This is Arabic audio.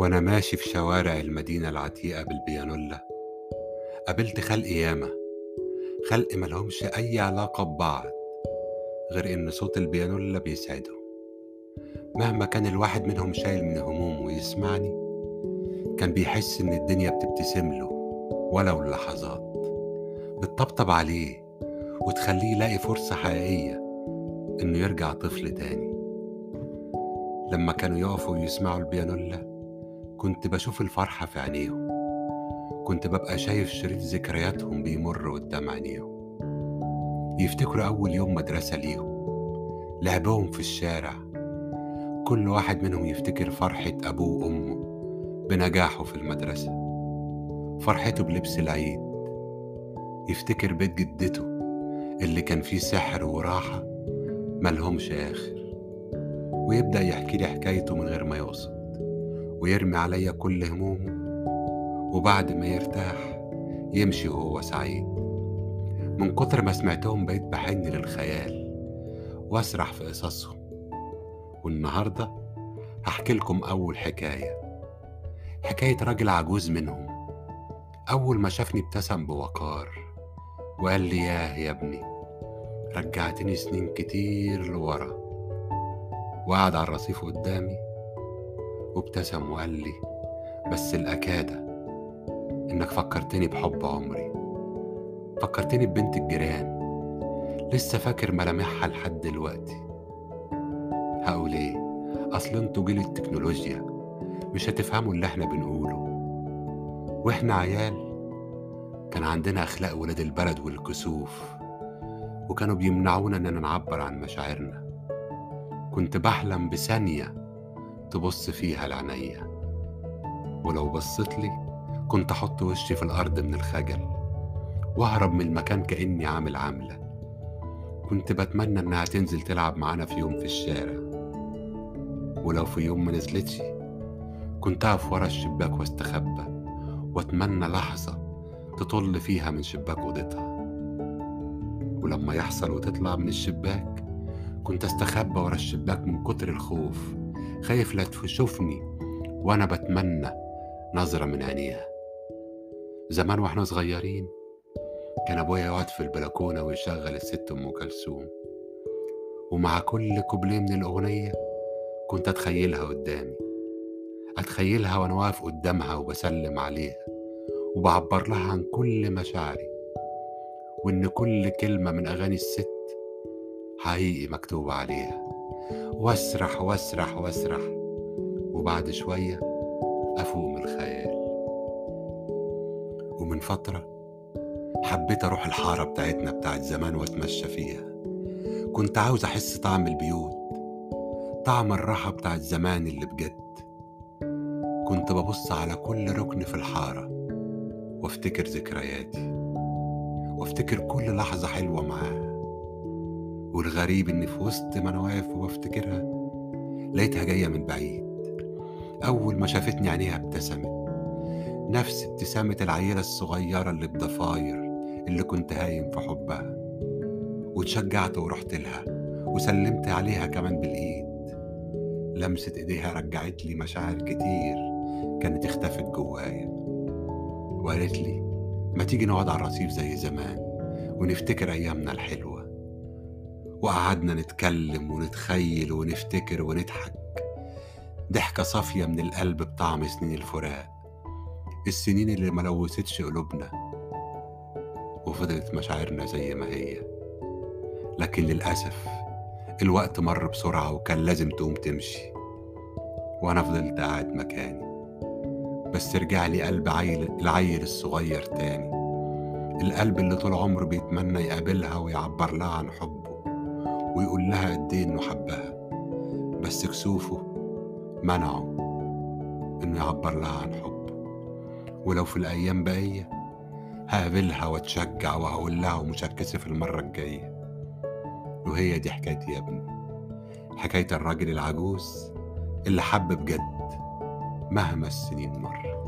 وأنا ماشي في شوارع المدينة العتيقة بالبيانولا. قابلت خلق ياما. خلق ملهمش أي علاقة ببعض غير إن صوت البيانولا بيسعدهم مهما كان الواحد منهم شايل من همومه ويسمعني كان بيحس إن الدنيا بتبتسم له ولو للحظات بتطبطب عليه وتخليه يلاقي فرصة حقيقية إنه يرجع طفل تاني. لما كانوا يقفوا ويسمعوا البيانولا كنت بشوف الفرحة في عينيهم. كنت ببقى شايف شريط ذكرياتهم بيمر قدام عينيهم. يفتكروا أول يوم مدرسة ليهم. لعبهم في الشارع. كل واحد منهم يفتكر فرحة أبوه وأمه بنجاحه في المدرسة. فرحته بلبس العيد. يفتكر بيت جدته اللي كان فيه سحر وراحة ملهمش آخر. ويبدأ يحكي لي حكايته من غير ما يقصد. ويرمي عليا كل همومه وبعد ما يرتاح يمشي وهو سعيد. من كتر ما سمعتهم بقيت بحن للخيال وأسرح في قصصهم. والنهاردة هحكي لكم أول حكاية حكاية راجل عجوز منهم. أول ما شافني ابتسم بوقار وقال لي ياه يا ابني رجعتني سنين كتير لورا. وقعد على الرصيف قدامي وابتسم وقال لي بس الأكادة إنك فكرتني بحب عمري. فكرتني ببنت الجيران. لسه فاكر ملامحها لحد دلوقتي. هقول إيه؟ أصل أنتوا جيل التكنولوجيا مش هتفهموا اللي إحنا بنقوله. وإحنا عيال كان عندنا أخلاق ولاد البلد والكسوف وكانوا بيمنعونا إننا نعبر عن مشاعرنا. كنت بحلم بثانية تبص فيها لعينيا ولو بصيت لي كنت أحط وشي في الأرض من الخجل وأهرب من المكان كأني عامل عامله كنت بتمنى إنها تنزل تلعب معانا في يوم في الشارع. ولو في يوم ما نزلتش كنت أقف ورا الشباك وأستخبى وأتمنى لحظة تطل فيها من شباك أوضتها. ولما يحصل وتطلع من الشباك كنت أستخبى ورا الشباك من كتر الخوف. خايف لا تشوفني وأنا بتمنى نظرة من عينيها. زمان وإحنا صغيرين كان أبويا يقعد في البلكونة ويشغل الست أم كلثوم. ومع كل كوبليه من الأغنية كنت أتخيلها قدامي. أتخيلها وأنا واقف قدامها وبسلم عليها وبعبر لها عن كل مشاعري وإن كل كلمة من أغاني الست حقيقي مكتوب عليها. واسرح واسرح واسرح. وبعد شوية أفوق من الخيال. ومن فترة حبيت أروح الحارة بتاعتنا بتاعت زمان وأتمشى فيها. كنت عاوز أحس طعم البيوت طعم الراحة بتاعت زمان اللي بجد. كنت ببص على كل ركن في الحارة وأفتكر ذكرياتي وأفتكر كل لحظة حلوة معاها والغريب إني في وسط ما أنا واقف وبفتكرها لقيتها جاية من بعيد. أول ما شافتني عينيها ابتسمت. نفس ابتسامة العيلة الصغيرة اللي بضفاير اللي كنت هايم في حبها. واتشجعت ورحت لها وسلمت عليها كمان بالإيد. لمسة إيديها رجعت لي مشاعر كتير كانت اختفت جوايا. وقالت لي ما تيجي نقعد على الرصيف زي زمان ونفتكر أيامنا الحلوة. وقعدنا نتكلم ونتخيل ونفتكر ونضحك. ضحكة صافية من القلب بطعم سنين الفراق. السنين اللي ما لوثتش قلوبنا وفضلت مشاعرنا زي ما هي. لكن للأسف الوقت مر بسرعة وكان لازم تقوم تمشي. وأنا فضلت قاعد مكاني. بس رجع لي قلب عيل العيل الصغير تاني. القلب اللي طول عمره بيتمنى يقابلها ويعبر لها عن حبه. ويقول لها قد إيه إنه حبها. بس كسوفه منعه إنه يعبر لها عن حبه ولو في الأيام باقيه هقابلها واتشجع وهقول لها ومش هتكسف المرة الجاية. وهي دي حكايتي يا ابني. حكاية الراجل العجوز اللي حب بجد مهما السنين مر.